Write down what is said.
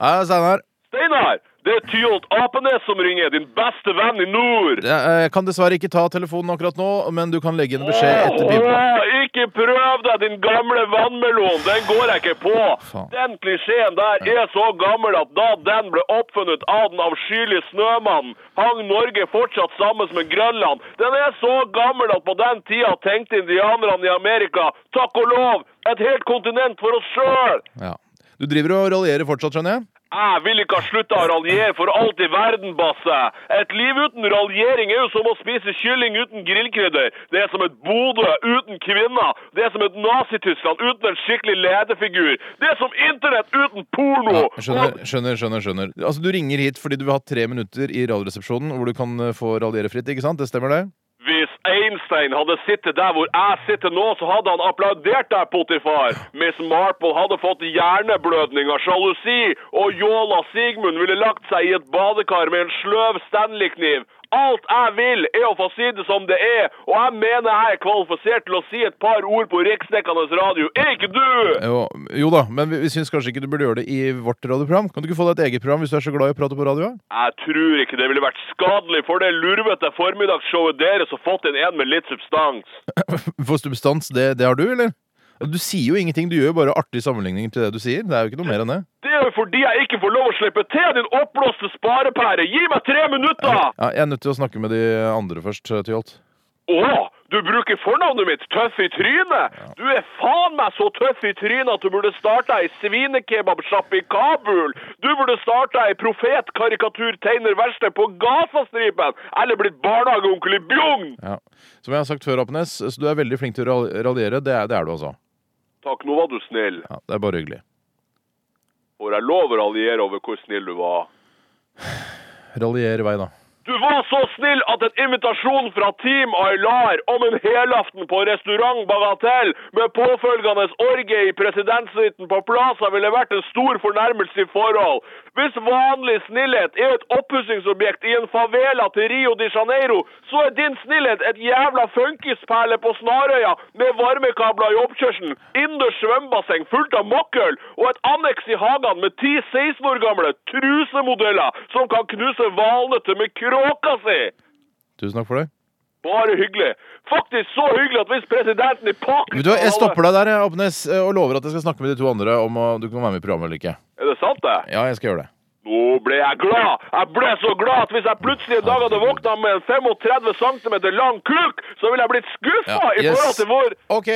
Hei, Steinar. Steinar! Det er Tyholt Apenes som ringer, din beste venn i nord. Jeg eh, kan dessverre ikke ta telefonen akkurat nå, men du kan legge inn beskjed etter pipa. Ikke prøv deg, din gamle vannmelon! Den går jeg ikke på! Faen. Den klisjeen der er så gammel at da den ble oppfunnet av den avskyelige snømannen, hang Norge fortsatt sammen med Grønland. Den er så gammel at på den tida tenkte indianerne i Amerika takk og lov et helt kontinent for oss sjøl! Ja. Du driver og raljerer fortsatt, skjønner jeg? Jeg vil ikke ha slutta å raljere for alt i verden, Basse. Et liv uten raljering er jo som å spise kylling uten grillkrydder. Det er som et Bodø uten kvinner. Det er som et Nazi-Tyskland uten en skikkelig lederfigur. Det er som internett uten porno. Ja, skjønner, skjønner, skjønner. skjønner. Altså, Du ringer hit fordi du vil ha tre minutter i Radioresepsjonen hvor du kan eh, få raljere fritt, ikke sant? Det stemmer det? Hvis Einstein hadde sittet der hvor jeg sitter nå, så hadde han applaudert deg, Potifar. Miss Marple hadde fått hjerneblødning av sjalusi, og Jåla Sigmund ville lagt seg i et badekar med en sløv Stanley-kniv. Alt jeg vil, er å få si det som det er, og jeg mener jeg er kvalifisert til å si et par ord på riksdekkende radio. Er ikke du? Jo, jo da, men vi, vi syns kanskje ikke du burde gjøre det i vårt radioprogram. Kan du ikke få deg et eget program hvis du er så glad i å prate på radio? Jeg tror ikke det ville vært skadelig for det lurvete formiddagsshowet deres å fått inn en med litt substans. For substans, det, det har du, eller? Du sier jo ingenting, du gjør jo bare artige sammenligninger til det du sier. Det er jo ikke noe mer enn det. Det er jo fordi jeg ikke får lov å slippe til, din oppblåste sparepære! Gi meg tre minutter! Ja, jeg er nødt til å snakke med de andre først, Tyholt. Å, du bruker fornavnet mitt Tøff i trynet? Du er faen meg så tøff i trynet at du burde starta ei svinekebabsjappe i Kabul! Du burde starta ei profetkarikaturtegnerverksted på Gazastripen! Eller blitt barnehageonkel i Bjugn! Ja. Som jeg har sagt før, Apenes, så du er veldig flink til å ral- raljere. Det er, det er du, altså. Takk, nå var du snill. Ja, det er bare hyggelig. Får jeg lov å raljere over hvor snill du var? Raljer i vei, da. Du var så snill at en invitasjon fra Team Aylar om en helaften på restaurant Bagatell med påfølgende orgie i presidentsuiten på Plaza ville vært en stor fornærmelse i forhold. Hvis vanlig snillhet er et oppussingsobjekt i en favela til Rio de Janeiro, så er din snillhet et jævla funkisperle på Snarøya med varmekabler i oppkjørselen, innendørs svømmebasseng fullt av mokkøl og et anneks i hagene med ti 16 år gamle trusemodeller som kan knuse valnøtter med kråka si. Tusen takk for det. Bare hyggelig. Faktisk så hyggelig at hvis presidenten i Pakistan du Jeg stopper deg der, Abnes og lover at jeg skal snakke med de to andre om du kan være med i programmet eller ikke. Er det sant, det? Ja, jeg skal gjøre det. Nå ble jeg glad! Jeg ble så glad at hvis jeg plutselig en dag hadde våkna med en 35 cm lang kuk, så ville jeg blitt skuffa Ja, i forhold til hvor OK.